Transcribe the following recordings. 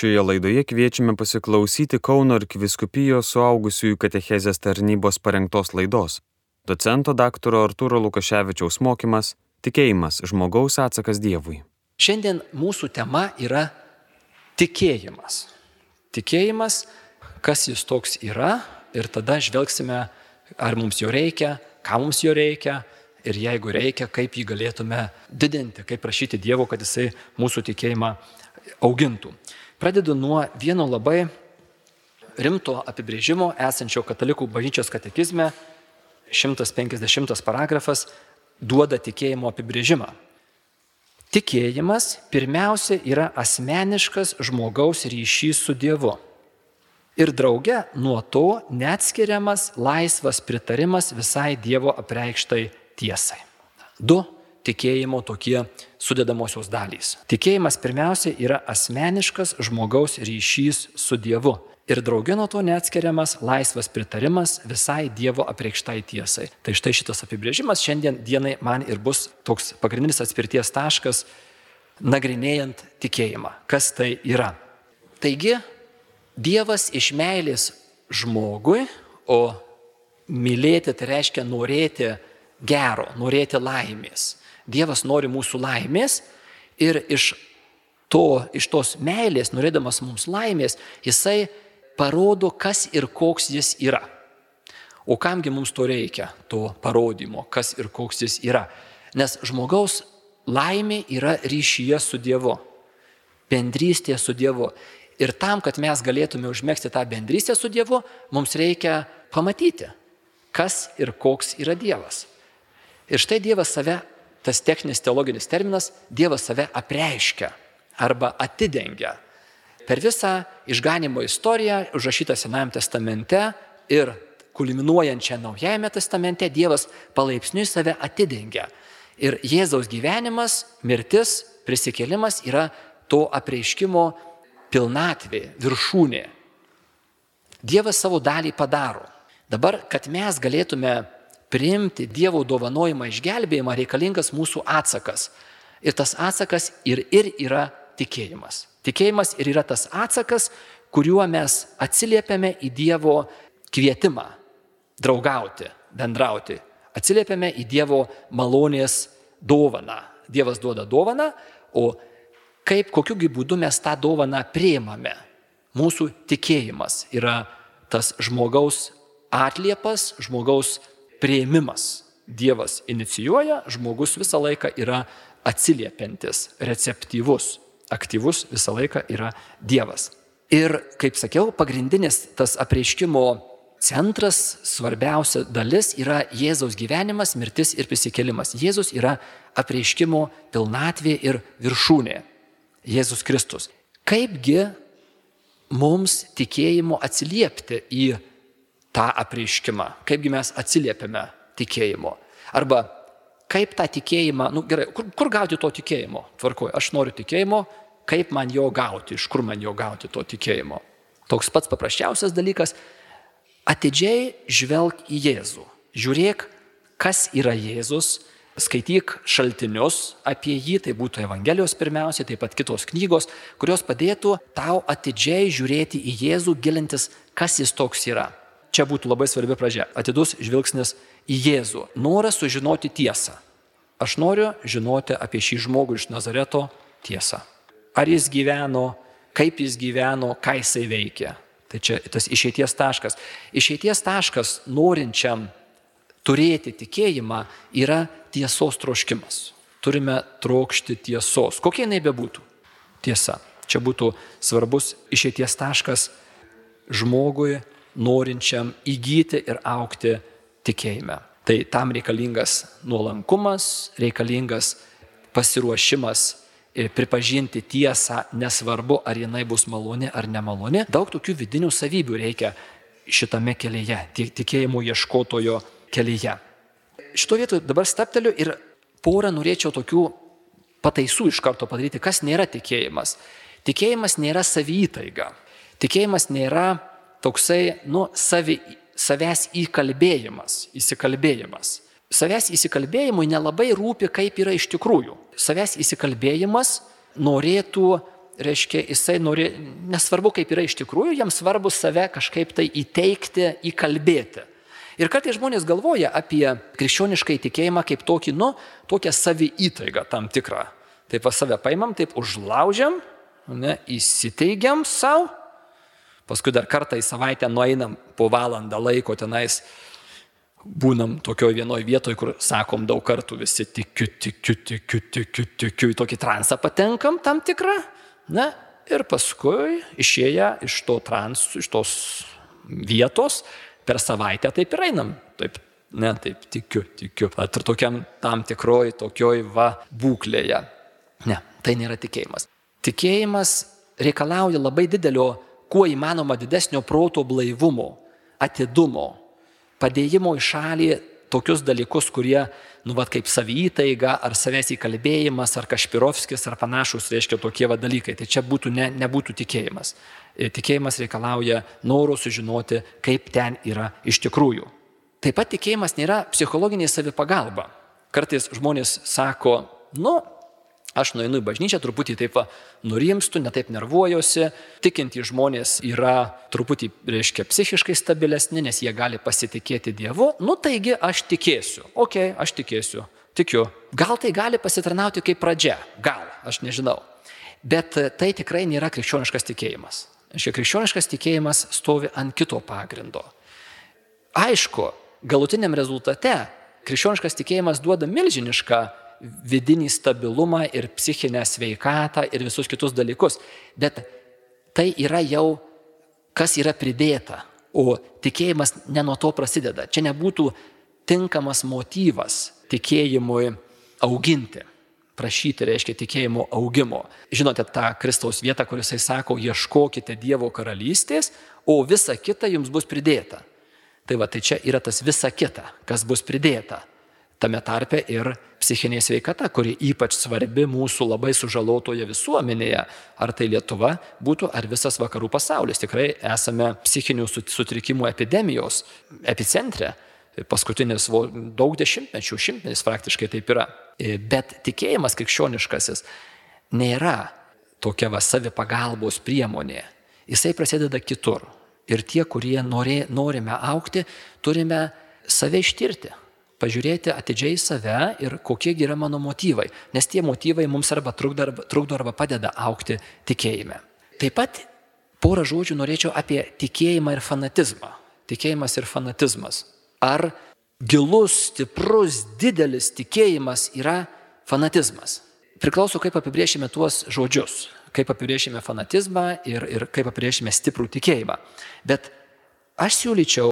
Šioje laidoje kviečiame pasiklausyti Kauno arkiviskupijos suaugusiųjų katechezės tarnybos parengtos laidos. Docento dr. Arturo Lukaševičiaus mokymas - tikėjimas - žmogaus atsakas Dievui. Šiandien mūsų tema yra tikėjimas. Tikėjimas, kas jis toks yra ir tada žvelgsime, ar mums jo reikia, ką mums jo reikia ir jeigu reikia, kaip jį galėtume didinti, kaip prašyti Dievo, kad jisai mūsų tikėjimą augintų. Pradedu nuo vieno labai rimto apibrėžimo esančio katalikų bažnyčios katekizme, 150 paragrafas duoda tikėjimo apibrėžimą. Tikėjimas pirmiausia yra asmeniškas žmogaus ryšys su Dievu. Ir drauge nuo to neatskiriamas laisvas pritarimas visai Dievo apreikštai tiesai. Du tikėjimo tokie sudėdamosios dalys. Tikėjimas pirmiausia yra asmeniškas žmogaus ryšys su Dievu. Ir draugė nuo to neatskiriamas laisvas pritarimas visai Dievo apreikštai tiesai. Tai štai šitas apibrėžimas šiandien dienai man ir bus toks pagrindinis atspirties taškas, nagrinėjant tikėjimą. Kas tai yra? Taigi, Dievas iš meilės žmogui, o mylėti tai reiškia norėti gero, norėti laimės. Dievas nori mūsų laimės ir iš, to, iš tos meilės, norėdamas mums laimės, jisai parodo, kas ir koks jis yra. O kamgi mums to reikia, to parodymo, kas ir koks jis yra. Nes žmogaus laimė yra ryšyje su Dievu, bendrystė su Dievu. Ir tam, kad mes galėtume užmėgsti tą bendrystę su Dievu, mums reikia pamatyti, kas ir koks yra Dievas. Ir štai Dievas save, tas techninis teologinis terminas, Dievas save apreiškia arba atidengia. Per visą išganimo istoriją, užrašytą Senajame testamente ir kulminuojančią Naujajame testamente, Dievas palaipsniui save atidengia. Ir Jėzaus gyvenimas, mirtis, prisikėlimas yra to apreiškimo pilnatvė, viršūnė. Dievas savo dalį padaro. Dabar, kad mes galėtume priimti Dievo dovanojimą išgelbėjimą reikalingas mūsų atsakas. Ir tas atsakas ir, ir yra tikėjimas. Tikėjimas ir yra tas atsakas, kuriuo mes atsiliepiame į Dievo kvietimą draugauti, bendrauti. Atsiliepiame į Dievo malonės dovaną. Dievas duoda dovaną, o kaip kokiugi būdu mes tą dovaną prieimame. Mūsų tikėjimas yra tas žmogaus atliepas, žmogaus prieimimas. Dievas inicijuoja, žmogus visą laiką yra atsiliepiantis, receptyvus, aktyvus visą laiką yra Dievas. Ir, kaip sakiau, pagrindinis tas apreiškimo centras, svarbiausia dalis yra Jėzaus gyvenimas, mirtis ir prisikėlimas. Jėzus yra apreiškimo pilnatvė ir viršūnė. Jėzus Kristus. Kaipgi mums tikėjimu atsiliepti į tą apreiškimą, kaipgi mes atsiliepiame tikėjimo. Arba kaip tą tikėjimą, nu gerai, kur, kur gauti to tikėjimo? Tvarkoju, aš noriu tikėjimo, kaip man jo gauti, iš kur man jo gauti to tikėjimo. Toks pats paprasčiausias dalykas - atidžiai žvelg į Jėzų. Žiūrėk, kas yra Jėzus, skaityk šaltinius apie jį, tai būtų Evangelijos pirmiausiai, taip pat kitos knygos, kurios padėtų tau atidžiai žiūrėti į Jėzų, gilintis, kas jis toks yra. Čia būtų labai svarbi pradžia. Atidus žvilgsnis į Jėzų. Noras sužinoti tiesą. Aš noriu žinoti apie šį žmogų iš Nazareto tiesą. Ar jis gyveno, kaip jis gyveno, ką jisai veikia. Tai čia tas išeities taškas. Išeities taškas norinčiam turėti tikėjimą yra tiesos troškimas. Turime trokšti tiesos. Kokia jinai bebūtų. Tiesa. Čia būtų svarbus išeities taškas žmogui norinčiam įgyti ir aukti tikėjime. Tai tam reikalingas nuolankumas, reikalingas pasiruošimas ir pripažinti tiesą, nesvarbu, ar jinai bus maloni ar nemaloni. Daug tokių vidinių savybių reikia šitame kelyje, tikėjimo ieškotojo kelyje. Šito vietoje dabar stepteliu ir porą norėčiau tokių pataisų iš karto padaryti, kas nėra tikėjimas. Tikėjimas nėra savytaiga. Tikėjimas nėra toksai, nu, savi, savęs įkalbėjimas, įsikalbėjimas. Savęs įsikalbėjimui nelabai rūpi, kaip yra iš tikrųjų. Savęs įsikalbėjimas norėtų reiškia, jisai nori, nesvarbu kaip yra iš tikrųjų, jam svarbu save kažkaip tai įteikti, įkalbėti. Ir kartais žmonės galvoja apie krikščionišką įtikėjimą kaip tokį, nu, tokią savi įtaigą tam tikrą. Taip pas save paimam, taip užlaužiam, ne, įsiteigiam savo, paskui dar kartą į savaitę nueinam po valandą laiko tenais, būnam tokioje vienoje vietoje, kur sakom daug kartų visi tikiu, tikiu, tikiu, tikiu, tikiu, į tokį transą patenkam tam tikrą, na, ir paskui išėję iš to trans, iš tos vietos, per savaitę taip ir einam. Taip, ne, taip tikiu, tikiu. Ir tokiam tam tikroj, tokioj va būklėje. Ne, tai nėra tikėjimas. Tikėjimas reikalauja labai didelio, kuo įmanoma didesnio proto blaivumo, atidumo, padėjimo į šalį tokius dalykus, kurie, nu, vad kaip savytaiga, ar savęs įkalbėjimas, ar Kašpirovskis, ar panašus, reiškia tokie va dalykai. Tai čia būtų ne, nebūtų tikėjimas. E, tikėjimas reikalauja noro sužinoti, kaip ten yra iš tikrųjų. Taip pat tikėjimas nėra psichologinė savipagalba. Kartais žmonės sako, nu, Aš nueinu į bažnyčią, truputį taip va, nurimstu, netaip nervuojuosi, tikintys žmonės yra truputį, reiškia, psichiškai stabilesni, nes jie gali pasitikėti Dievu, nu taigi aš tikėsiu, okay, aš tikėsiu, tikiu. Gal tai gali pasitarnauti kaip pradžia, gal, aš nežinau. Bet tai tikrai nėra krikščioniškas tikėjimas. Šia krikščioniškas tikėjimas stovi ant kito pagrindo. Aišku, galutiniam rezultate krikščioniškas tikėjimas duoda milžinišką vidinį stabilumą ir psichinę sveikatą ir visus kitus dalykus. Bet tai yra jau, kas yra pridėta, o tikėjimas ne nuo to prasideda. Čia nebūtų tinkamas motyvas tikėjimui auginti. Prašyti reiškia tikėjimo augimo. Žinote tą Kristaus vietą, kur jisai sako, ieškokite Dievo karalystės, o visa kita jums bus pridėta. Tai va, tai čia yra tas visa kita, kas bus pridėta tame tarpe ir psichinė sveikata, kuri ypač svarbi mūsų labai sužalotoje visuomenėje, ar tai Lietuva būtų, ar visas vakarų pasaulis. Tikrai esame psichinių sutrikimų epidemijos epicentre. Paskutinis daug dešimtmečių, šimtmetis praktiškai taip yra. Bet tikėjimas krikščioniškasis nėra tokia va savipagalbos priemonė. Jisai prasideda kitur. Ir tie, kurie norė, norime aukti, turime save ištirti pažiūrėti atidžiai save ir kokie yra mano motyvai, nes tie motyvai mums arba trukdo arba, trukdo arba padeda aukti tikėjime. Taip pat porą žodžių norėčiau apie tikėjimą ir fanatizmą. Tikėjimas ir fanatizmas. Ar gilus, stiprus, didelis tikėjimas yra fanatizmas? Priklauso, kaip apibriešime tuos žodžius, kaip apibriešime fanatizmą ir, ir kaip apibriešime stiprų tikėjimą. Bet aš siūlyčiau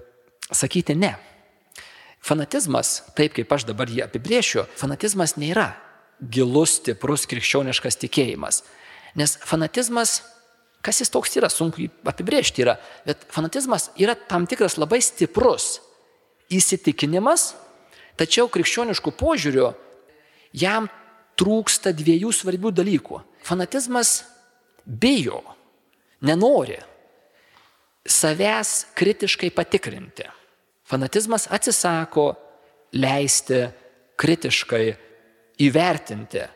sakyti ne. Fanatizmas, taip kaip aš dabar jį apibrėšiu, fanatizmas nėra gilus, stiprus krikščioniškas tikėjimas. Nes fanatizmas, kas jis toks yra, sunku apibrėžti yra, bet fanatizmas yra tam tikras labai stiprus įsitikinimas, tačiau krikščioniškų požiūrių jam trūksta dviejų svarbių dalykų. Fanatizmas bijo, nenori savęs kritiškai patikrinti. Fanatizmas atsisako leisti kritiškai įvertinti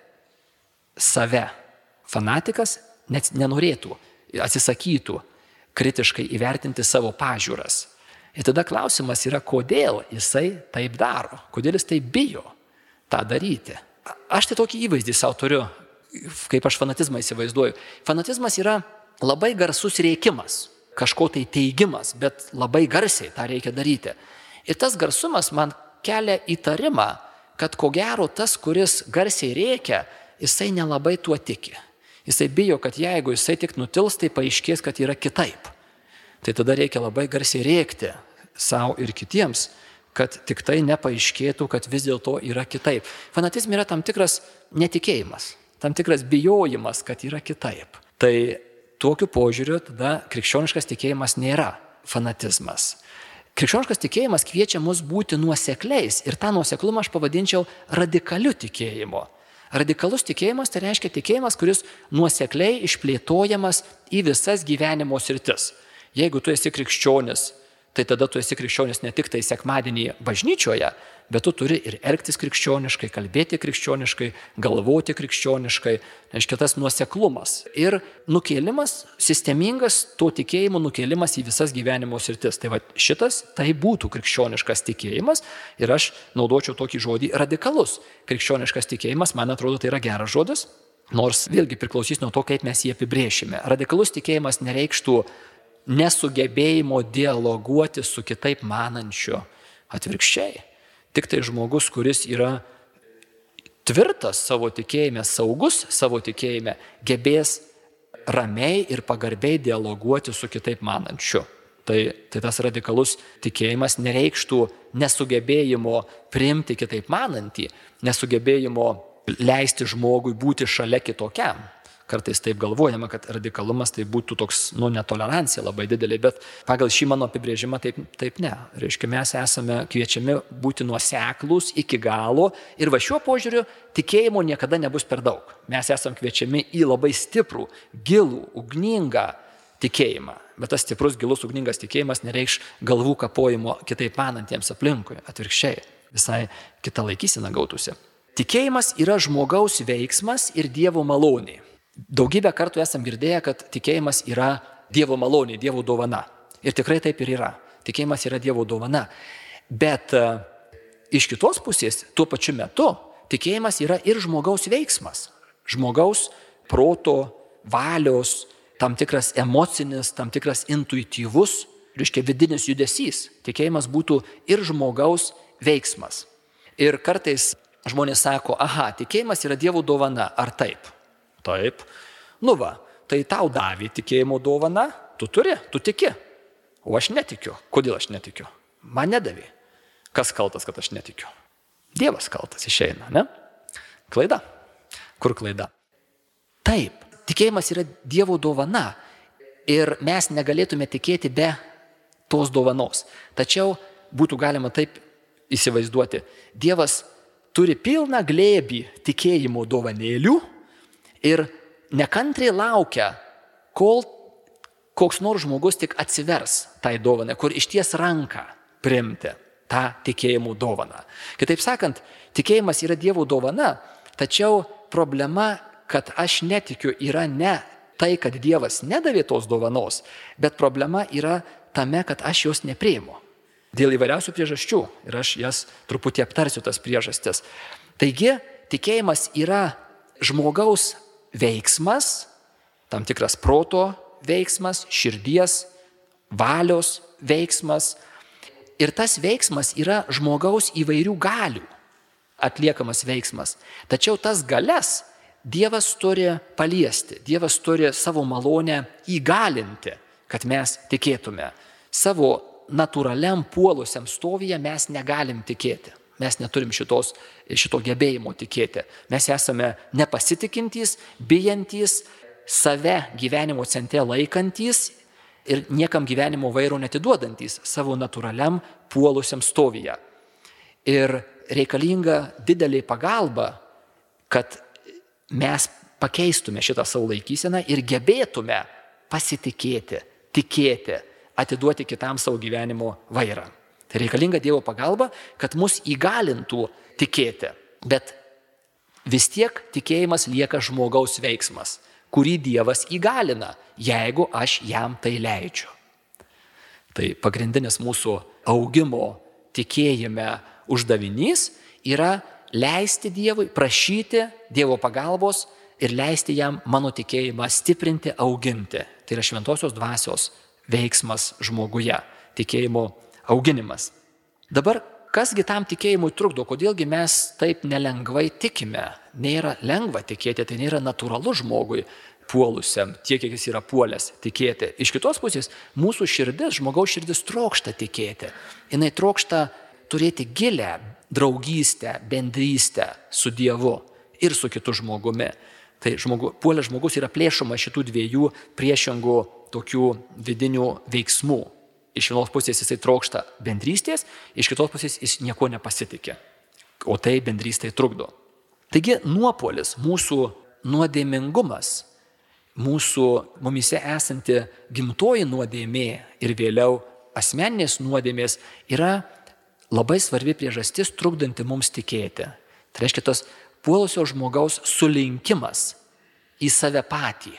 save. Fanatikas net nenorėtų, atsisakytų kritiškai įvertinti savo pažiūras. Ir tada klausimas yra, kodėl jisai taip daro, kodėl jis taip bijo tą daryti. Aš tai tokį įvaizdį savo turiu, kaip aš fanatizmą įsivaizduoju. Fanatizmas yra labai garsus rėkimas kažko tai teigimas, bet labai garsiai tą reikia daryti. Ir tas garsumas man kelia įtarimą, kad ko gero tas, kuris garsiai reikia, jisai nelabai tuo tiki. Jisai bijo, kad jeigu jisai tik nutils, tai paaiškės, kad yra kitaip. Tai tada reikia labai garsiai rėkti savo ir kitiems, kad tik tai nepaaiškėtų, kad vis dėlto yra kitaip. Fanatizme yra tam tikras netikėjimas, tam tikras bijojimas, kad yra kitaip. Tai Tokiu požiūriu tada krikščioniškas tikėjimas nėra fanatizmas. Krikščioniškas tikėjimas kviečia mus būti nuosekliais ir tą nuoseklumą aš pavadinčiau radikaliu tikėjimu. Radikalus tikėjimas tai reiškia tikėjimas, kuris nuosekliai išplėtojamas į visas gyvenimo sritis. Jeigu tu esi krikščionis, tai tada tu esi krikščionis ne tik tai sekmadienį bažnyčioje, bet tu turi ir elgtis krikščioniškai, kalbėti krikščioniškai, galvoti krikščioniškai, reiškia tas nuoseklumas. Ir nukėlimas, sistemingas to tikėjimo nukėlimas į visas gyvenimo sritis. Tai va šitas tai būtų krikščioniškas tikėjimas ir aš naudočiau tokį žodį radikalus. Krikščioniškas tikėjimas, man atrodo, tai yra geras žodis. Nors vėlgi priklausys nuo to, kaip mes jį apibrėšime. Radikalus tikėjimas nereikštų nesugebėjimo dialoguoti su kitaip manančiu. Atvirkščiai. Tik tai žmogus, kuris yra tvirtas savo tikėjime, saugus savo tikėjime, gebės ramiai ir pagarbiai dialoguoti su kitaip manančiu. Tai, tai tas radikalus tikėjimas nereikštų nesugebėjimo priimti kitaip manantį, nesugebėjimo leisti žmogui būti šalia kitokiam kartais taip galvojama, kad radikalumas tai būtų toks, nu, netolerancija labai didelė, bet pagal šį mano apibrėžimą taip, taip ne. Reiškia, mes esame kviečiami būti nuoseklus iki galo ir va šiuo požiūriu tikėjimo niekada nebus per daug. Mes esame kviečiami į labai stiprų, gilų, ugningą tikėjimą. Bet tas stiprus, gilus, ugningas tikėjimas nereikš galvų kapojimo kitaip manantiems aplinkui, atvirkščiai, visai kita laikysena gautųsi. Tikėjimas yra žmogaus veiksmas ir Dievo malonė. Daugybę kartų esam girdėję, kad tikėjimas yra Dievo malonė, Dievo dovana. Ir tikrai taip ir yra. Tikėjimas yra Dievo dovana. Bet uh, iš kitos pusės, tuo pačiu metu, tikėjimas yra ir žmogaus veiksmas. Žmogaus proto, valios, tam tikras emocinis, tam tikras intuityvus, reiškia vidinis judesys. Tikėjimas būtų ir žmogaus veiksmas. Ir kartais žmonės sako, aha, tikėjimas yra Dievo dovana, ar taip? Taip. Nu va, tai tau davė tikėjimo dovana, tu turi, tu tiki. O aš netikiu. Kodėl aš netikiu? Man nedavė. Kas kaltas, kad aš netikiu? Dievas kaltas išeina, ne? Klaida. Kur klaida? Taip, tikėjimas yra Dievo dovana ir mes negalėtume tikėti be tos dovanos. Tačiau būtų galima taip įsivaizduoti. Dievas turi pilną glėbį tikėjimo dovanėlių ir nekantriai laukia, kol koks nors žmogus tik atsivers tai dovanai, kur išties ranką primti tą tikėjimų dovaną. Kitaip sakant, tikėjimas yra Dievo dovana, tačiau problema, kad aš netikiu, yra ne tai, kad Dievas nedavė tos dovanos, bet problema yra tame, kad aš jos nepriimu. Dėl įvairiausių priežasčių ir aš jas truputį aptarsiu tas priežastis. Taigi, tikėjimas yra žmogaus veiksmas, tam tikras proto veiksmas, širdies, valios veiksmas. Ir tas veiksmas yra žmogaus įvairių galių atliekamas veiksmas. Tačiau tas galias Dievas turi paliesti, Dievas turi savo malonę įgalinti, kad mes tikėtume. Savo natūraliam puolusiam stovyje mes negalim tikėti. Mes neturim šitos, šito gebėjimo tikėti. Mes esame nepasitikintys, bijantys, save gyvenimo centre laikantys ir niekam gyvenimo vairo netiduodantys savo natūraliam puolusiam stovyje. Ir reikalinga didelė pagalba, kad mes pakeistume šitą savo laikyseną ir gebėtume pasitikėti, tikėti, atiduoti kitam savo gyvenimo vairą. Tai reikalinga Dievo pagalba, kad mus įgalintų tikėti. Bet vis tiek tikėjimas lieka žmogaus veiksmas, kurį Dievas įgalina, jeigu aš jam tai leidžiu. Tai pagrindinis mūsų augimo tikėjime uždavinys yra leisti Dievui, prašyti Dievo pagalbos ir leisti jam mano tikėjimą stiprinti, auginti. Tai yra šventosios dvasios veiksmas žmoguje, tikėjimo auginimas. Dabar, kasgi tam tikėjimui trukdo, kodėlgi mes taip nelengvai tikime? Nėra lengva tikėti, tai nėra natūralu žmogui puolusiam, tiek, kiek jis yra puolęs tikėti. Iš kitos pusės, mūsų širdis, žmogaus širdis trokšta tikėti. Jis trokšta turėti gilę draugystę, bendrystę su Dievu ir su kitu žmogumi. Tai žmogu, puolęs žmogus yra plėšoma šitų dviejų priešingų tokių vidinių veiksmų iš vienos pusės jisai trokšta bendrystės, iš kitos pusės jis nieko nepasitikė. O tai bendrystė trukdo. Taigi nuopolis, mūsų nuodėmingumas, mūsų mumise esanti gimtoji nuodėmė ir vėliau asmeninės nuodėmės yra labai svarbi priežastis trukdanti mums tikėti. Tai reiškia tos puolusio žmogaus sulinkimas į save patį,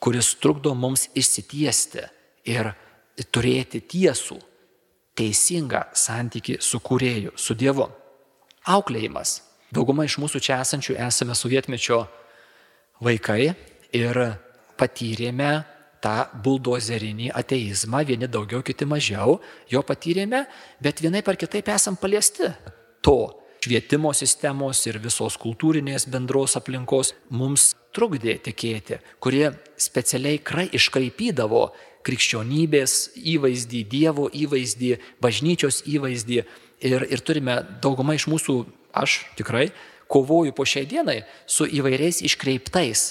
kuris trukdo mums išsitiesti ir turėti tiesų, teisingą santyki su kūrėju, su Dievu. Auklėjimas. Dauguma iš mūsų čia esančių esame sovietmečio vaikai ir patyrėme tą buldozerinį ateizmą, vieni daugiau, kiti mažiau, jo patyrėme, bet vienai par kitaip esam paliesti to švietimo sistemos ir visos kultūrinės bendros aplinkos mums trukdė tikėti, kurie specialiai krai iškraipydavo krikščionybės įvaizdį, Dievo įvaizdį, bažnyčios įvaizdį. Ir, ir turime daugumą iš mūsų, aš tikrai, kovoju po šiai dienai su įvairiais iškreiptais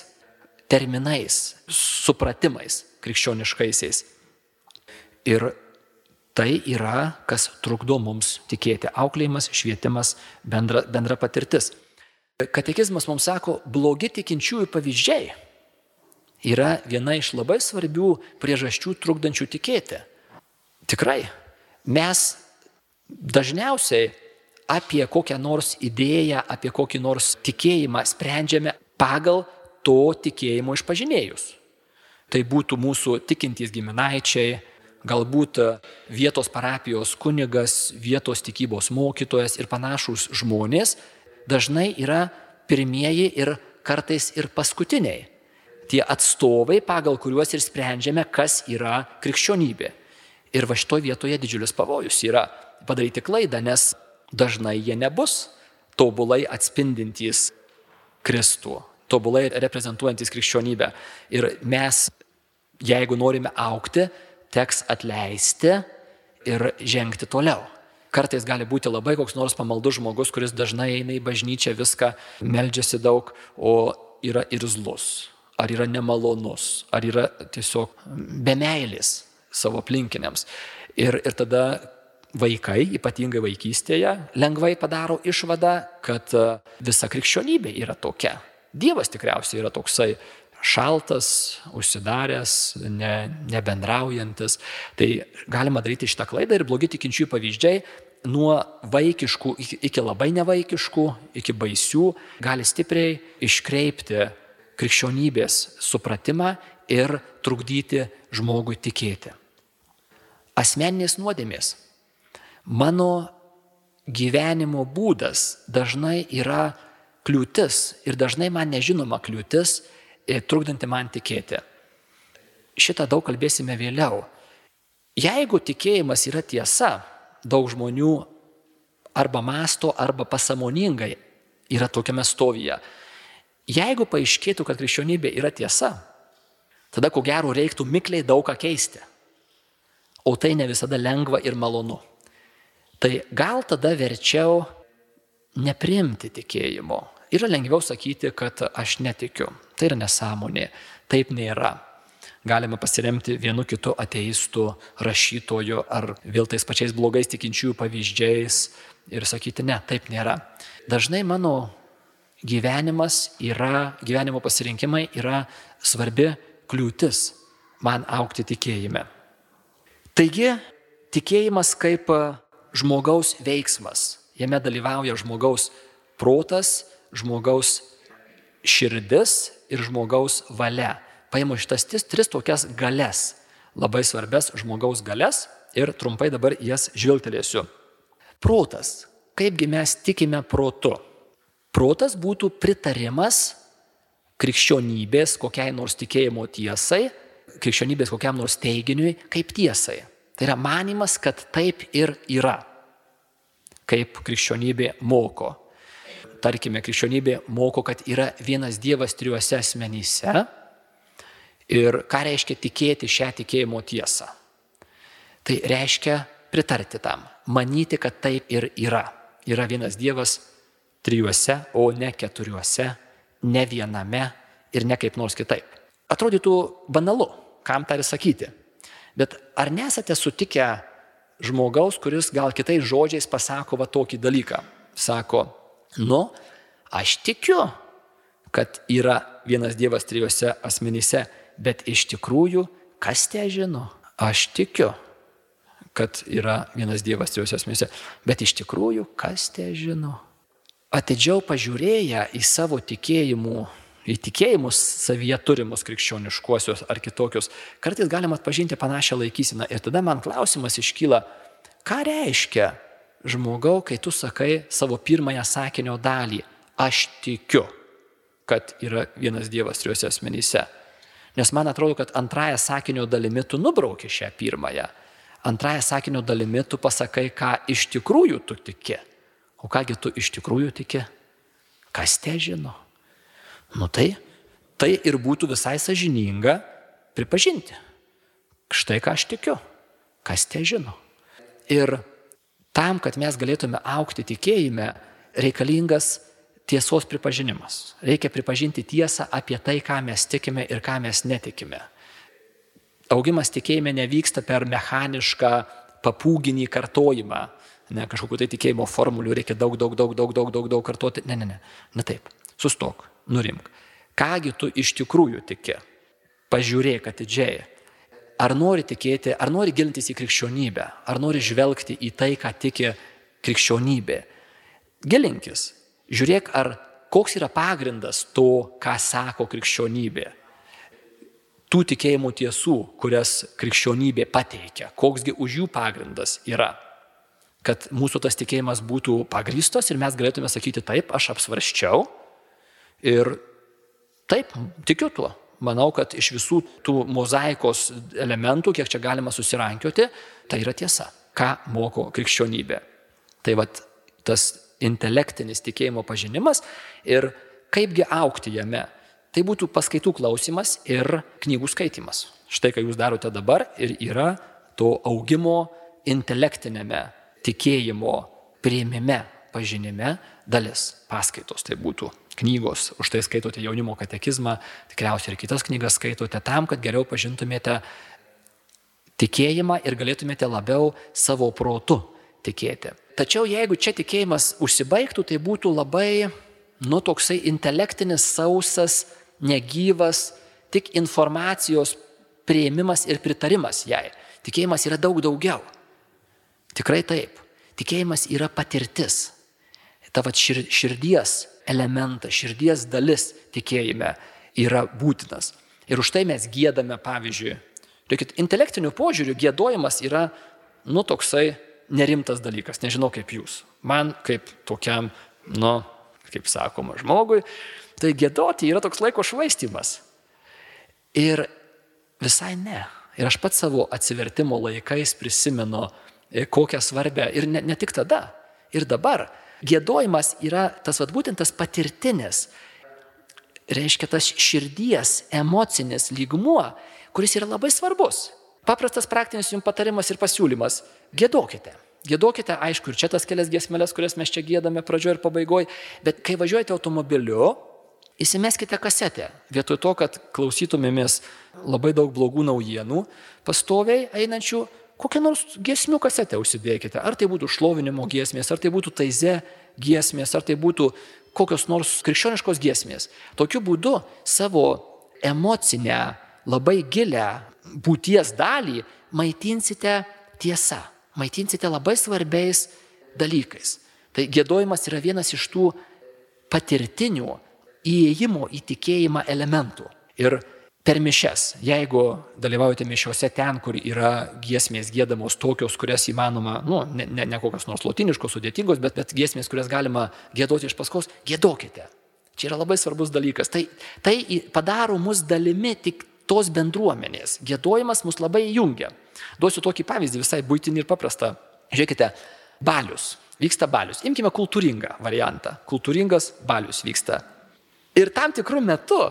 terminais, supratimais krikščioniškaisiais. Ir Tai yra, kas trukdo mums tikėti. Auklėjimas, švietimas, bendra, bendra patirtis. Katekizmas mums sako, blogi tikinčiųjų pavyzdžiai yra viena iš labai svarbių priežasčių trukdančių tikėti. Tikrai, mes dažniausiai apie kokią nors idėją, apie kokį nors tikėjimą sprendžiame pagal to tikėjimo išpažinėjus. Tai būtų mūsų tikintys giminaičiai, galbūt vietos parapijos kunigas, vietos tikybos mokytojas ir panašus žmonės dažnai yra pirmieji ir kartais ir paskutiniai. Tie atstovai, pagal kuriuos ir sprendžiame, kas yra krikščionybė. Ir va šitoje vietoje didžiulis pavojus yra padaryti klaidą, nes dažnai jie nebus tobulai atspindintys Kristų, tobulai reprezentuojantis krikščionybę. Ir mes, jeigu norime aukti, teks atleisti ir žengti toliau. Kartais gali būti labai koks nors pamaldus žmogus, kuris dažnai eina į bažnyčią, viską meldžiasi daug, o yra irzlus, ar yra nemalonus, ar yra tiesiog bemeilis savo aplinkiniams. Ir, ir tada vaikai, ypatingai vaikystėje, lengvai padaro išvadą, kad visa krikščionybė yra tokia. Dievas tikriausiai yra toksai šaltas, užsidaręs, ne, nebendraujantis. Tai galima daryti šitą klaidą ir blogi tikinčiųjų pavyzdžiai nuo vaikiškų iki labai nevaikiškų, iki baisių gali stipriai iškreipti krikščionybės supratimą ir trukdyti žmogui tikėti. Asmeninės nuodėmės. Mano gyvenimo būdas dažnai yra kliūtis ir dažnai man nežinoma kliūtis trukdanti man tikėti. Šitą daug kalbėsime vėliau. Jeigu tikėjimas yra tiesa, daug žmonių arba masto, arba pasamoningai yra tokiame stovyje. Jeigu paaiškėtų, kad krikščionybė yra tiesa, tada ko gero reiktų mikliai daug ką keisti. O tai ne visada lengva ir malonu. Tai gal tada verčiau neprimti tikėjimo, Yra lengviau sakyti, kad aš netikiu. Tai yra nesąmonė. Taip nėra. Galime pasiremti vienu kitu ateistų, rašytoju ar vėl tais pačiais blogais tikinčiųjų pavyzdžiais ir sakyti, ne, taip nėra. Dažnai mano gyvenimas yra, gyvenimo pasirinkimai yra svarbi kliūtis man aukti tikėjime. Taigi, tikėjimas kaip žmogaus veiksmas. Jame dalyvauja žmogaus protas, žmogaus širdis ir žmogaus valia. Paimu šitas tris, tris tokias galės, labai svarbes žmogaus galės ir trumpai dabar jas žvilgtelėsiu. Protas. Kaipgi mes tikime protu? Protas būtų pritarimas krikščionybės kokiai nors tikėjimo tiesai, krikščionybės kokiam nors teiginiui kaip tiesai. Tai yra manimas, kad taip ir yra, kaip krikščionybė moko tarkime, krikščionybė moko, kad yra vienas Dievas trijuose asmenyse ir ką reiškia tikėti šią tikėjimo tiesą. Tai reiškia pritarti tam, manyti, kad taip ir yra. Yra vienas Dievas trijuose, o ne keturiuose, ne viename ir ne kaip nors kitaip. Atrodytų banalu, kam tą ir sakyti. Bet ar nesate sutikę žmogaus, kuris gal kitais žodžiais pasako va tokį dalyką? Sako, Nu, aš tikiu, kad yra vienas Dievas trijose asmenyse, bet iš tikrųjų, kas te žino, aš tikiu. kad yra vienas Dievas trijose asmenyse. Bet iš tikrųjų, kas te žino? Atidžiau pažiūrėję į savo tikėjimų, į tikėjimus savyje turimus krikščioniškuosius ar kitokius, kartais galima atpažinti panašią laikysiną. Ir tada man klausimas iškyla, ką reiškia žmogau, kai tu sakai savo pirmąją sakinio dalį, aš tikiu, kad yra vienas Dievas trijose asmenyse. Nes man atrodo, kad antrąją sakinio dalimi tu nubrauki šią pirmąją. Antrąją sakinio dalimi tu pasakai, ką iš tikrųjų tu tiki. O kągi tu iš tikrųjų tiki? Kas te žino? Nu tai, tai ir būtų visai sažininga pripažinti. Štai ką aš tikiu. Kas te žino? Ir tam, kad mes galėtume aukti tikėjime, reikalingas tiesos pripažinimas. Reikia pripažinti tiesą apie tai, ką mes tikime ir ką mes netikime. Augimas tikėjime nevyksta per mechanišką papūginį kartojimą. Ne, kažkokiu tai tikėjimo formulių reikia daug, daug, daug, daug, daug, daug, daug kartoti. Ne, ne, ne. Na taip. Sustok, nurimk. Kągi tu iš tikrųjų tiki? Pažiūrėk atidžiai. Ar nori tikėti, ar nori gilintis į krikščionybę, ar nori žvelgti į tai, ką tiki krikščionybė. Gilinkis, Žiūrėk, ar koks yra pagrindas to, ką sako krikščionybė. Tų tikėjimų tiesų, kurias krikščionybė pateikia, koksgi už jų pagrindas yra. Kad mūsų tas tikėjimas būtų pagrystos ir mes galėtume sakyti taip, aš apsvarščiau ir taip, tikiu tuo. Manau, kad iš visų tų mozaikos elementų, kiek čia galima susirankioti, tai yra tiesa, ką moko krikščionybė. Tai vad tas intelektinis tikėjimo pažinimas ir kaipgi aukti jame. Tai būtų paskaitų klausimas ir knygų skaitimas. Štai ką jūs darote dabar ir yra to augimo intelektinėme tikėjimo prieimime, pažinime dalis paskaitos. Tai būtų knygos, už tai skaitote jaunimo katekizmą, tikriausiai ir kitas knygas skaitote tam, kad geriau pažintumėte tikėjimą ir galėtumėte labiau savo protu tikėti. Tačiau jeigu čia tikėjimas užsibaigtų, tai būtų labai, nu, toksai intelektinis, sausas, negyvas, tik informacijos prieimimas ir pritarimas jai. Tikėjimas yra daug daugiau. Tikrai taip. Tikėjimas yra patirtis. Tavo širdies elementas, širdies dalis tikėjime yra būtinas. Ir už tai mes gėdame, pavyzdžiui, Reikit, intelektiniu požiūriu gėdojimas yra, nu, toksai nerimtas dalykas, nežinau kaip jūs. Man kaip tokiam, nu, kaip sakoma, žmogui, tai gėdoti yra toks laiko švaistimas. Ir visai ne. Ir aš pats savo atsivertimo laikais prisimenu, kokią svarbę, ir ne, ne tik tada, ir dabar. Gėdojimas yra tas, vad būtent tas patirtinis, reiškia tas širdies, emocinis lygmuo, kuris yra labai svarbus. Paprastas praktinis jums patarimas ir pasiūlymas - gėdokite. Gėdokite, aišku, ir čia tas kelias giesmelės, kurias mes čia gėdame pradžioje ir pabaigoje, bet kai važiuojate automobiliu, įsimeskite kasetę. Vietoj to, kad klausytumėmės labai daug blogų naujienų, pastoviai einančių, kokią nors giesmių kasetę užsidėkite. Ar tai būtų šlovinimo giesmės, ar tai būtų taize giesmės, ar tai būtų kokios nors krikščioniškos giesmės. Tokiu būdu savo emocinę, labai gilę būties dalį maitinsite tiesa, maitinsite labai svarbiais dalykais. Tai gėdojimas yra vienas iš tų patirtinių įėjimo į tikėjimą elementų. Ir per mišes, jeigu dalyvaujate mišiuose ten, kur yra giesmės gėdamos tokios, kurias įmanoma, nu, ne, ne, ne kokios nors lotiniškos, sudėtingos, bet, bet giesmės, kurias galima gėdoti iš paskos, gėdokite. Čia yra labai svarbus dalykas. Tai, tai padaro mus dalimi tik tos bendruomenės. Gėdojimas mus labai jungia. Duosiu tokį pavyzdį visai būtinį ir paprastą. Žiūrėkite, balius. Vyksta balius. Imkime kultūringą variantą. Kultūringas balius vyksta. Ir tam tikrų metų,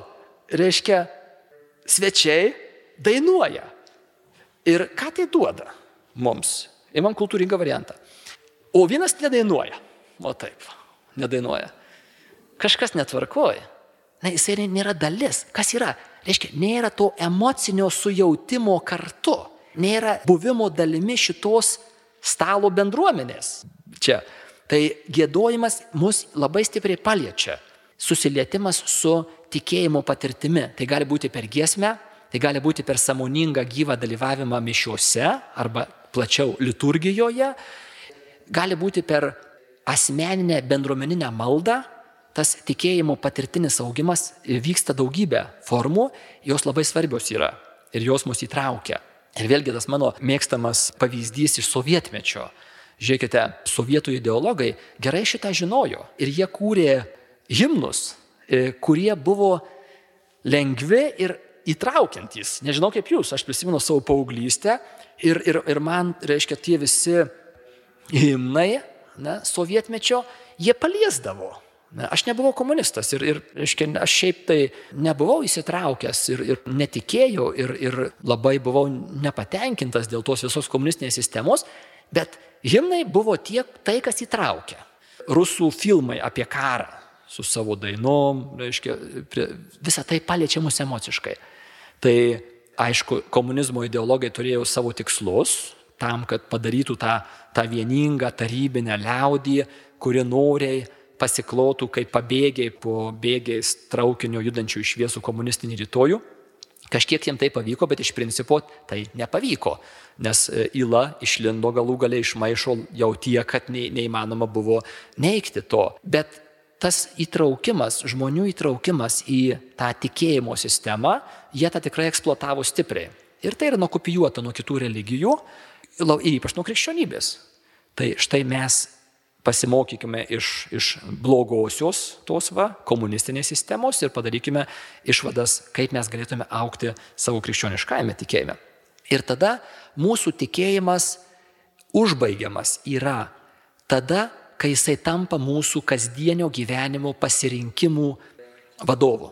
reiškia, svečiai dainuoja. Ir ką tai duoda mums? Imam kultūringą variantą. O vienas nedainuoja. O taip, nedainuoja. Kažkas netvarkoja. Na, jisai nėra dalis. Kas yra? Reiškia, nėra to emocinio sujautimo kartu, nėra buvimo dalimi šitos stalo bendruomenės. Čia. Tai gėdojimas mus labai stipriai paliečia. Susilietimas su tikėjimo patirtimi. Tai gali būti per giesmę, tai gali būti per samoningą gyvą dalyvavimą mišiuose arba plačiau liturgijoje, gali būti per asmeninę bendruomeninę maldą, tas tikėjimo patirtinis augimas vyksta daugybę formų, jos labai svarbios yra ir jos mus įtraukia. Ir vėlgi tas mano mėgstamas pavyzdys iš sovietmečio. Žiūrėkite, sovietų ideologai gerai šitą žinojo ir jie kūrė himnus, e, kurie buvo lengvi ir įtraukiantys. Nežinau kaip jūs, aš prisimenu savo paauglystę ir, ir, ir man, reiškia, tie visi himnai, ne, sovietmečio, jie paliesdavo. Ne, aš nebuvau komunistas ir, ir reiškia, aš šiaip tai nebuvau įsitraukęs ir, ir netikėjau ir, ir labai buvau nepatenkintas dėl tos visos komunistinės sistemos, bet himnai buvo tiek tai, kas įtraukia. Rusų filmai apie karą su savo dainom, reiškia, visą tai paliečia mus emociškai. Tai aišku, komunizmo ideologai turėjo savo tikslus tam, kad padarytų tą, tą vieningą tarybinę liaudį, kuri noriai pasiklotų kaip pabėgiai po bėgiais traukinio judančių iš šviesų komunistinį rytojų. Kažkiek jiems tai pavyko, bet iš principo tai nepavyko, nes įla e, išlindo galų galiai iš maišo jau tiek, kad neįmanoma buvo neikti to. Bet tas įtraukimas, žmonių įtraukimas į tą tikėjimo sistemą, jie tą tikrai eksploatavo stipriai. Ir tai yra nukopijuota nuo kitų religijų, ypač nuo krikščionybės. Tai štai mes pasimokykime iš, iš blogosios tos va, komunistinės sistemos ir padarykime išvadas, kaip mes galėtume aukti savo krikščioniškajame tikėjime. Ir tada mūsų tikėjimas užbaigiamas yra tada, kai jisai tampa mūsų kasdienio gyvenimo pasirinkimų vadovu.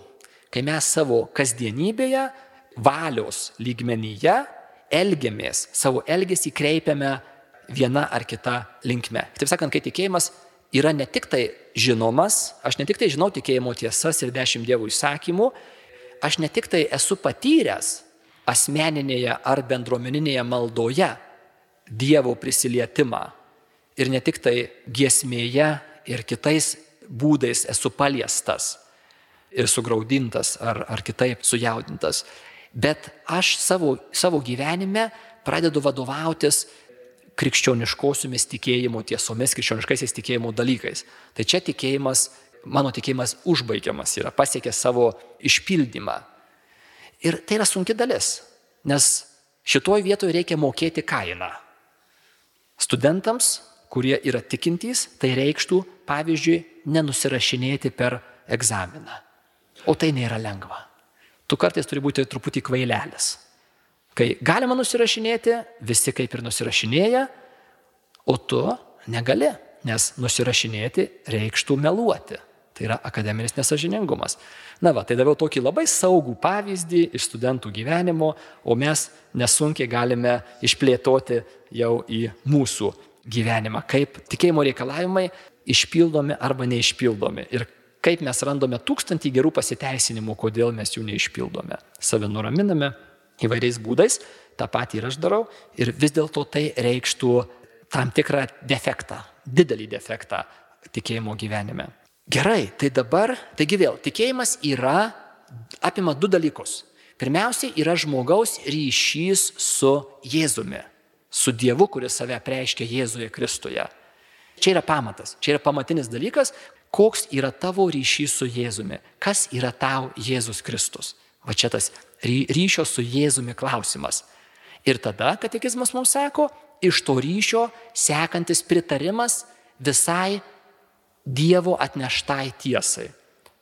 Kai mes savo kasdienybėje, valios lygmenyje elgiamės, savo elgesį kreipiame viena ar kita linkme. Taip sakant, kai tikėjimas yra ne tik tai žinomas, aš ne tik tai žinau tikėjimo tiesas ir dešimt dievų įsakymų, aš ne tik tai esu patyręs asmeninėje ar bendruomeninėje maldoje Dievo prisilietimą, ir ne tik tai giesmėje ir kitais būdais esu paliestas ir sugraudintas ar, ar kitaip sujaudintas, bet aš savo, savo gyvenime pradedu vadovautis krikščioniškosiomis tikėjimo tiesomis, krikščioniškaisiais tikėjimo dalykais. Tai čia tikėjimas, mano tikėjimas užbaigiamas yra, pasiekė savo išpildymą. Ir tai yra sunki dalis, nes šitoje vietoje reikia mokėti kainą. Studentams kurie yra tikintys, tai reikštų, pavyzdžiui, nenusirašinėti per egzaminą. O tai nėra lengva. Tu kartais turi būti truputį kvailelis. Kai galima nusirašinėti, visi kaip ir nusirašinėja, o tu negali, nes nusirašinėti reikštų meluoti. Tai yra akademinis nesažiningumas. Na va, tai daviau tokį labai saugų pavyzdį iš studentų gyvenimo, o mes nesunkiai galime išplėtoti jau į mūsų gyvenimą, kaip tikėjimo reikalavimai išpildomi arba neišpildomi ir kaip mes randame tūkstantį gerų pasiteisinimų, kodėl mes jų neišpildome. Save nuraminame įvairiais būdais, tą patį ir aš darau ir vis dėlto tai reikštų tam tikrą defektą, didelį defektą tikėjimo gyvenime. Gerai, tai dabar, taigi vėl, tikėjimas yra, apima du dalykus. Pirmiausia, yra žmogaus ryšys su Jėzumi su Dievu, kuris save preiškia Jėzuje Kristuje. Čia yra pamatas, čia yra pamatinis dalykas, koks yra tavo ryšys su Jėzumi, kas yra tau Jėzus Kristus. Va čia tas ryšio su Jėzumi klausimas. Ir tada katekizmas mums sako, iš to ryšio sekantis pritarimas visai Dievo atneštai tiesai.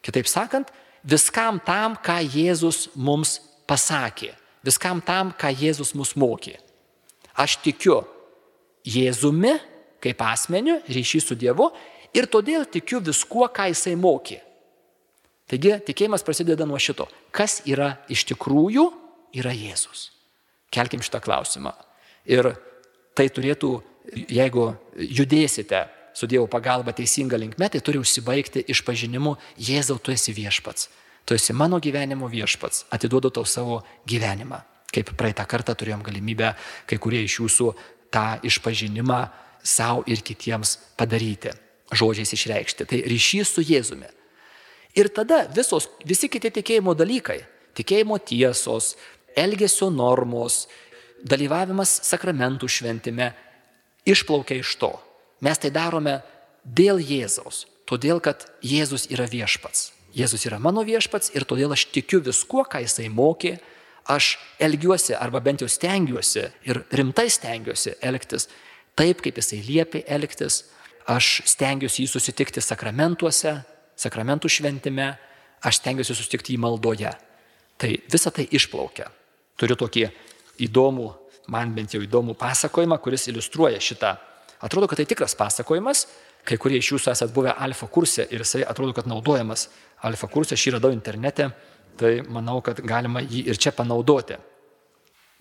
Kitaip sakant, viskam tam, ką Jėzus mums pasakė, viskam tam, ką Jėzus mus mokė. Aš tikiu Jėzumi kaip asmeniu, ryšį su Dievu ir todėl tikiu viskuo, ką jisai mokė. Taigi tikėjimas prasideda nuo šito. Kas yra iš tikrųjų, yra Jėzus. Kelkim šitą klausimą. Ir tai turėtų, jeigu judėsite su Dievo pagalba teisinga linkme, tai turi užsibaigti išpažinimu Jėzau, tu esi viešpats. Tu esi mano gyvenimo viešpats. Atiduodu tau savo gyvenimą. Kaip praeitą kartą turėjom galimybę kai kurie iš jūsų tą išpažinimą savo ir kitiems padaryti, žodžiais išreikšti. Tai ryšys su Jėzumi. Ir tada visos, visi kiti tikėjimo dalykai, tikėjimo tiesos, elgesio normos, dalyvavimas sakramentų šventime išplaukia iš to. Mes tai darome dėl Jėzaus, todėl kad Jėzus yra viešpats. Jėzus yra mano viešpats ir todėl aš tikiu viskuo, ką jisai mokė, aš elgiuosi arba bent jau stengiuosi ir rimtai stengiuosi elgtis taip, kaip jisai liepia elgtis, aš stengiuosi jį susitikti sakramentuose, sakramentų šventime, aš stengiuosi susitikti jį maldoje. Tai visa tai išplaukia. Turiu tokį įdomų, man bent jau įdomų pasakojimą, kuris iliustruoja šitą. Atrodo, kad tai tikras pasakojimas, kai kurie iš jūsų esate buvę alfa kurse ir jisai atrodo, kad naudojamas alfa kurse, aš jį radau internete, tai manau, kad galima jį ir čia panaudoti.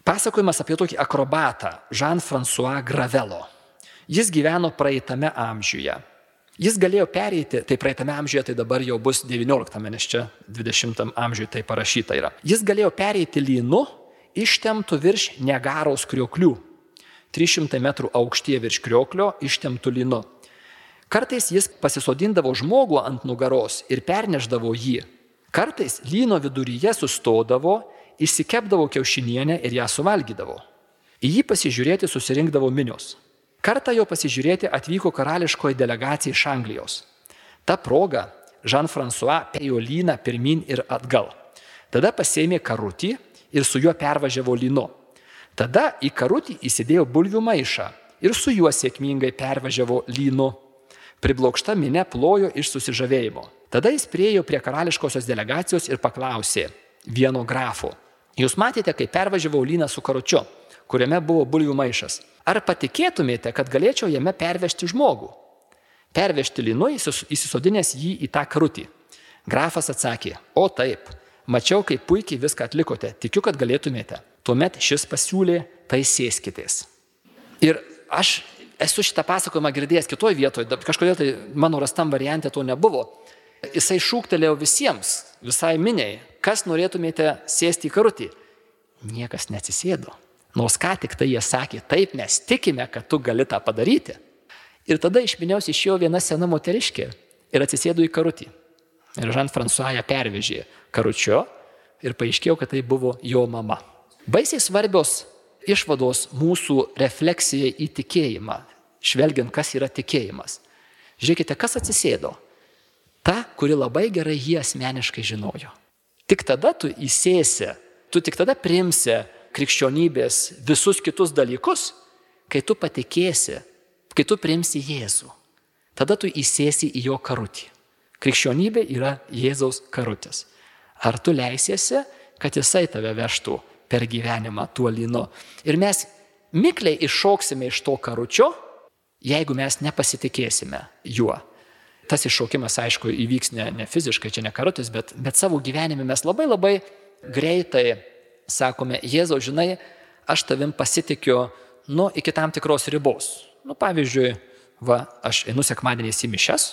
Pasakojimas apie tokį akrobatą Jean-François Gravelo. Jis gyveno praeitame amžiuje. Jis galėjo pereiti, tai praeitame amžiuje, tai dabar jau bus 19, nes čia 20 amžiuje tai parašyta yra. Jis galėjo pereiti lynu ištemtų virš negaros krioklių. 300 metrų aukštyje virš krioklio ištemtų lynu. Kartais jis pasisodindavo žmogų ant nugaros ir perneždavo jį. Kartais lyno viduryje sustodavo, išsikepdavo kiaušinienę ir ją suvalgydavo. Į jį pasižiūrėti susirinkdavo minios. Kartą jo pasižiūrėti atvyko karališkoji delegacija iš Anglijos. Ta proga Jean-François pėjo lyną pirmin ir atgal. Tada pasėmė karutį ir su juo pervažiavo lynu. Tada į karutį įsidėjo bulvių maišą ir su juo sėkmingai pervažiavo lynu. Priblokšta minė plojo iš susižavėjimo. Tada jis priejo prie karališkosios delegacijos ir paklausė vieno grafo. Jūs matėte, kaip pervažiavau lyną su karučiu, kuriame buvo bulvių maišas. Ar patikėtumėte, kad galėčiau jame pervežti žmogų? Pervežti linu įsisodinęs jį į tą krūtį. Grafas atsakė, o taip, mačiau, kaip puikiai viską atlikote, tikiu, kad galėtumėte. Tuomet šis pasiūlė, tai sėskitės. Ir aš esu šitą pasakojimą girdėjęs kitoje vietoje, kažkodėl tai mano rastam variantė to nebuvo. Jisai šūktelėjo visiems, visai miniai, kas norėtumėte sėsti į karutį. Niekas neatsisėdo. Nors ką tik tai jie sakė, taip mes tikime, kad tu gali tą padaryti. Ir tada iš miniaus išėjo viena sena moteriškė ir atsisėdo į karutį. Ir Žan-François ją pervežė karučio ir paaiškėjo, kad tai buvo jo mama. Baisiai svarbios išvados mūsų refleksijai į tikėjimą, žvelgiant, kas yra tikėjimas. Žiūrėkite, kas atsisėdo. Ta, kuri labai gerai jį asmeniškai žinojo. Tik tada tu įsėsi, tu tik tada primsi krikščionybės visus kitus dalykus, kai tu patikėsi, kai tu priimsi Jėzų. Tada tu įsėsi į jo karutį. Krikščionybė yra Jėzaus karutis. Ar tu leisiesi, kad jisai tave vežtų per gyvenimą tuo lynu. Ir mes mikliai iššoksime iš to karučio, jeigu mes nepasitikėsime juo. Tas iššokimas, aišku, įvyks ne, ne fiziškai, čia ne karutis, bet, bet savo gyvenime mes labai labai greitai sakome, Jėzau, žinai, aš tavim pasitikiu, nu, iki tam tikros ribos. Nu, pavyzdžiui, va, aš einu sekmadieniais į mišes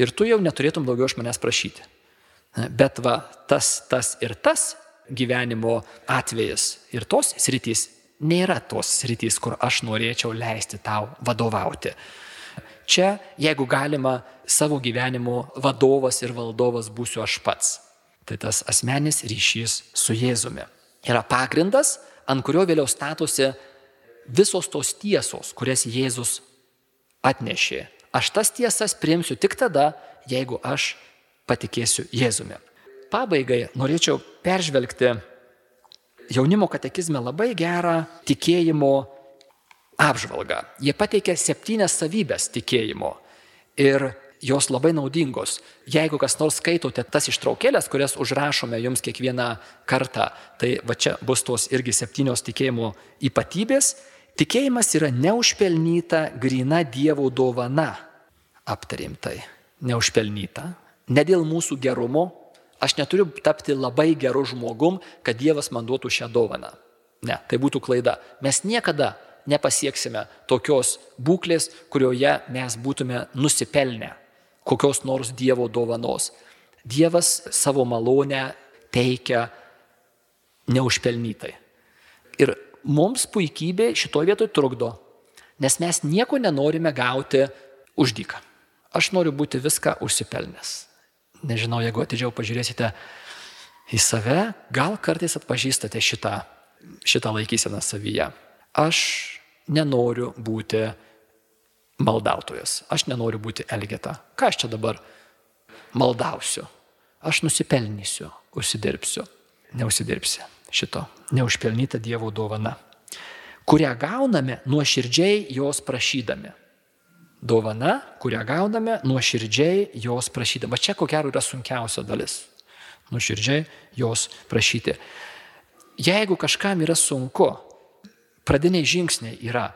ir tu jau neturėtum daugiau iš manęs prašyti. Bet va, tas, tas ir tas gyvenimo atvejas ir tos sritys nėra tos sritys, kur aš norėčiau leisti tau vadovauti. Čia, jeigu galima, savo gyvenimo vadovas ir valdovas būsiu aš pats. Tai tas asmenis ryšys su Jėzumi yra pagrindas, ant kurio vėliau statosi visos tos tiesos, kurias Jėzus atnešė. Aš tas tiesas priimsiu tik tada, jeigu aš patikėsiu Jėzumi. Pabaigai norėčiau peržvelgti jaunimo katekizme labai gerą tikėjimo apžvalgą. Jie pateikė septynias savybės tikėjimo. Ir jos labai naudingos. Jeigu kas nors skaitote tas ištraukėlės, kurias užrašome jums kiekvieną kartą, tai va čia bus tos irgi septynios tikėjimo ypatybės. Tikėjimas yra neužpelnyta, grina Dievo dovana. Aptarim tai. Neužpelnyta. Ne dėl mūsų gerumo. Aš neturiu tapti labai geru žmogum, kad Dievas man duotų šią dovaną. Ne, tai būtų klaida. Mes niekada nepasieksime tokios būklės, kurioje mes būtume nusipelnę kokios nors Dievo dovanos. Dievas savo malonę teikia neužpelnytai. Ir mums puikybė šitoje vietoje trukdo, nes mes nieko nenorime gauti už dyką. Aš noriu būti viską užsipelnęs. Nežinau, jeigu atidžiau pažiūrėsite į save, gal kartais atpažįstate šitą šitą laikyseną savyje. Aš nenoriu būti maldautojas, aš nenoriu būti elgeta. Ką aš čia dabar maldausiu? Aš nusipelnysiu, užsidirbsiu. Neužsidirbsi šito. Neužpelnyta Dievo dovana, kurią gauname nuoširdžiai jos prašydami. Dovana, kurią gauname nuoširdžiai jos prašydami. Va čia ko gero yra sunkiausia dalis. Nuoširdžiai jos prašyti. Jeigu kažkam yra sunku, pradiniai žingsniai yra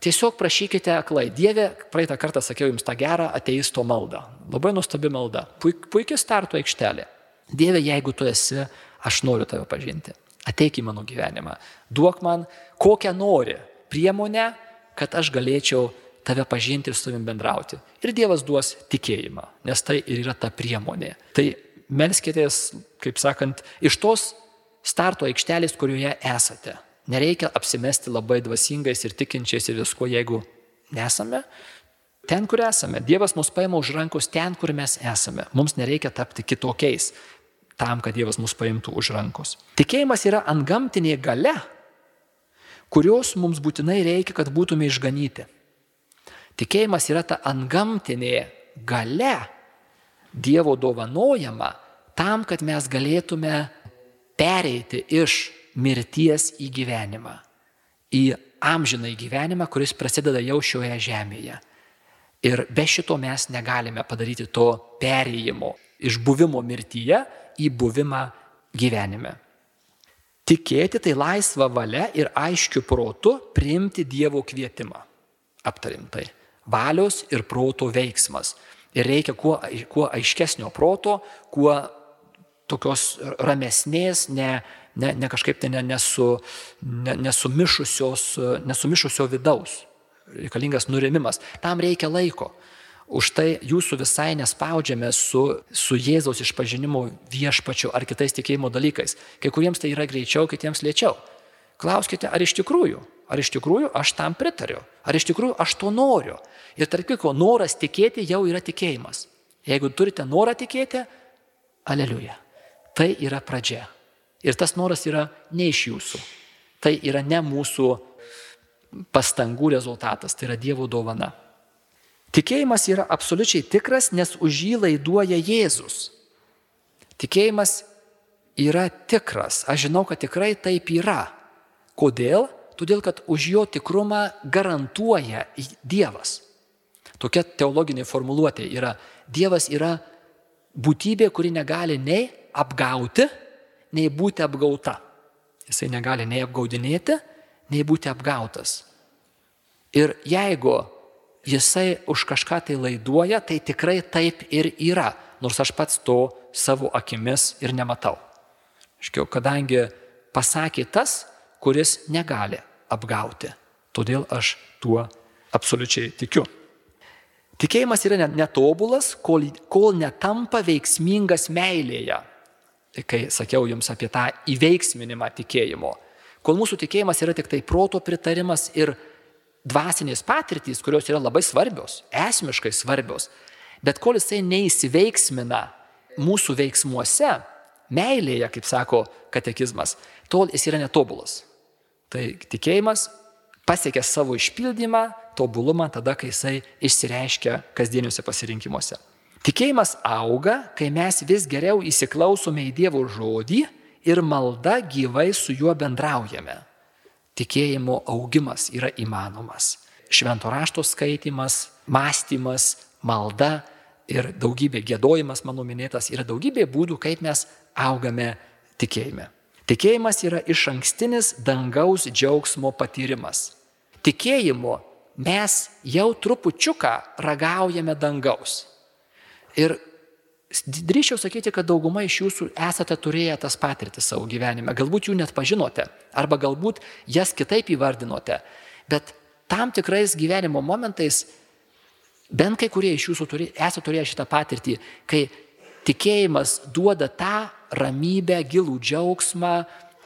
tiesiog prašykite aklai. Dieve, praeitą kartą sakiau jums tą gerą ateisto maldą. Labai nuostabi malda. Puik, puikia starto aikštelė. Dieve, jeigu tu esi, aš noriu tave pažinti. Ateik į mano gyvenimą. Duok man kokią nori priemonę, kad aš galėčiau tave pažinti ir su tavim bendrauti. Ir Dievas duos tikėjimą, nes tai ir yra ta priemonė. Tai melskitės, kaip sakant, iš tos starto aikštelės, kurioje esate. Nereikia apsimesti labai dvasingais ir tikinčiais ir visko, jeigu nesame. Ten, kur esame. Dievas mus paima už rankos ten, kur mes esame. Mums nereikia tapti kitokiais tam, kad Dievas mus paimtų už rankos. Tikėjimas yra antgamtinė gale, kurios mums būtinai reikia, kad būtume išganyti. Tikėjimas yra ta antgamtinė gale, Dievo dovanojama tam, kad mes galėtume pereiti iš mirties į gyvenimą, į amžiną į gyvenimą, kuris prasideda jau šioje žemėje. Ir be šito mes negalime padaryti to perėjimo iš buvimo mirtyje į buvimą gyvenime. Tikėti tai laisva valia ir aiškiu protu priimti Dievo kvietimą. Aptarimtai. Valios ir proto veiksmas. Ir reikia kuo, kuo aiškesnio proto, kuo tokios ramesnės, ne, ne, ne kažkaip tai ne, nesu, ne, nesumišusio vidaus. Reikalingas nurimimas. Tam reikia laiko. Už tai jūsų visai nespaudžiame su, su Jėzaus išpažinimu viešpačiu ar kitais tikėjimo dalykais. Kai kuriems tai yra greičiau, kitiems lėčiau. Klauskite, ar iš tikrųjų, ar iš tikrųjų aš tam pritariu, ar iš tikrųjų aš to noriu. Ir tarp kitko, noras tikėti jau yra tikėjimas. Jeigu turite norą tikėti, aleliuja. Tai yra pradžia. Ir tas noras yra ne iš jūsų. Tai yra ne mūsų pastangų rezultatas, tai yra Dievo dovana. Tikėjimas yra absoliučiai tikras, nes už jį laiduoja Jėzus. Tikėjimas yra tikras. Aš žinau, kad tikrai taip yra. Kodėl? Todėl, kad už jo tikrumą garantuoja Dievas. Tokia teologinė formuluotė yra. Dievas yra būtybė, kuri negali nei apgauti, nei būti apgauta. Jisai negali nei apgaudinėti, nei būti apgautas. Ir jeigu jisai už kažką tai laiduoja, tai tikrai taip ir yra, nors aš pats to savo akimis ir nematau. Iškiau, kadangi pasakė tas, kuris negali apgauti. Todėl aš tuo absoliučiai tikiu. Tikėjimas yra netobulas, kol, kol netampa veiksmingas meilėje. Tai kai sakiau jums apie tą įveiksminimą tikėjimo. Kol mūsų tikėjimas yra tik tai proto pritarimas ir dvasinės patirtys, kurios yra labai svarbios, esmiškai svarbios, bet kol jisai neįsiveiksmina mūsų veiksmuose, meilėje, kaip sako katekizmas, tol jis yra netobulas. Tai tikėjimas pasiekia savo išpildymą, tobulumą tada, kai jisai išsireiškia kasdieniuose pasirinkimuose. Tikėjimas auga, kai mes vis geriau įsiklausome į Dievo žodį ir malda gyvai su juo bendraujame. Tikėjimo augimas yra įmanomas. Švento rašto skaitimas, mąstymas, malda ir daugybė gėdojimas, mano minėtas, yra daugybė būdų, kaip mes augame tikėjime. Tikėjimas yra iš ankstinis dangaus džiaugsmo patyrimas. Tikėjimu mes jau trupučiuką ragaujame dangaus. Ir drįščiau sakyti, kad dauguma iš jūsų esate turėję tas patirtis savo gyvenime. Galbūt jų net pažinote, arba galbūt jas kitaip įvardinote. Bet tam tikrais gyvenimo momentais, bent kai kurie iš jūsų turi, esate turėję šitą patirtį, kai tikėjimas duoda tą ramybę, gilų džiaugsmą,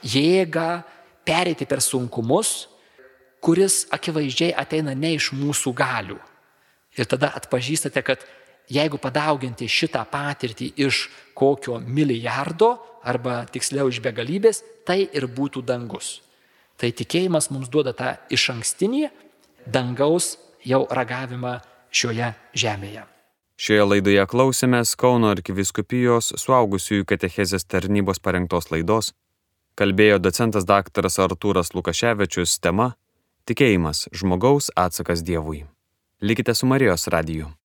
jėgą pereiti per sunkumus, kuris akivaizdžiai ateina ne iš mūsų galių. Ir tada atpažįstate, kad jeigu padauginti šitą patirtį iš kokio milijardo, arba tiksliau iš begalybės, tai ir būtų dangus. Tai tikėjimas mums duoda tą iš ankstinį dangaus jau ragavimą šioje žemėje. Šioje laidoje klausėmės Kauno arkiviskupijos suaugusiųjų katechezės tarnybos parengtos laidos. Kalbėjo docentas daktaras Artūras Lukaševičius tema Tikėjimas - žmogaus atsakas Dievui. Likite su Marijos radiju.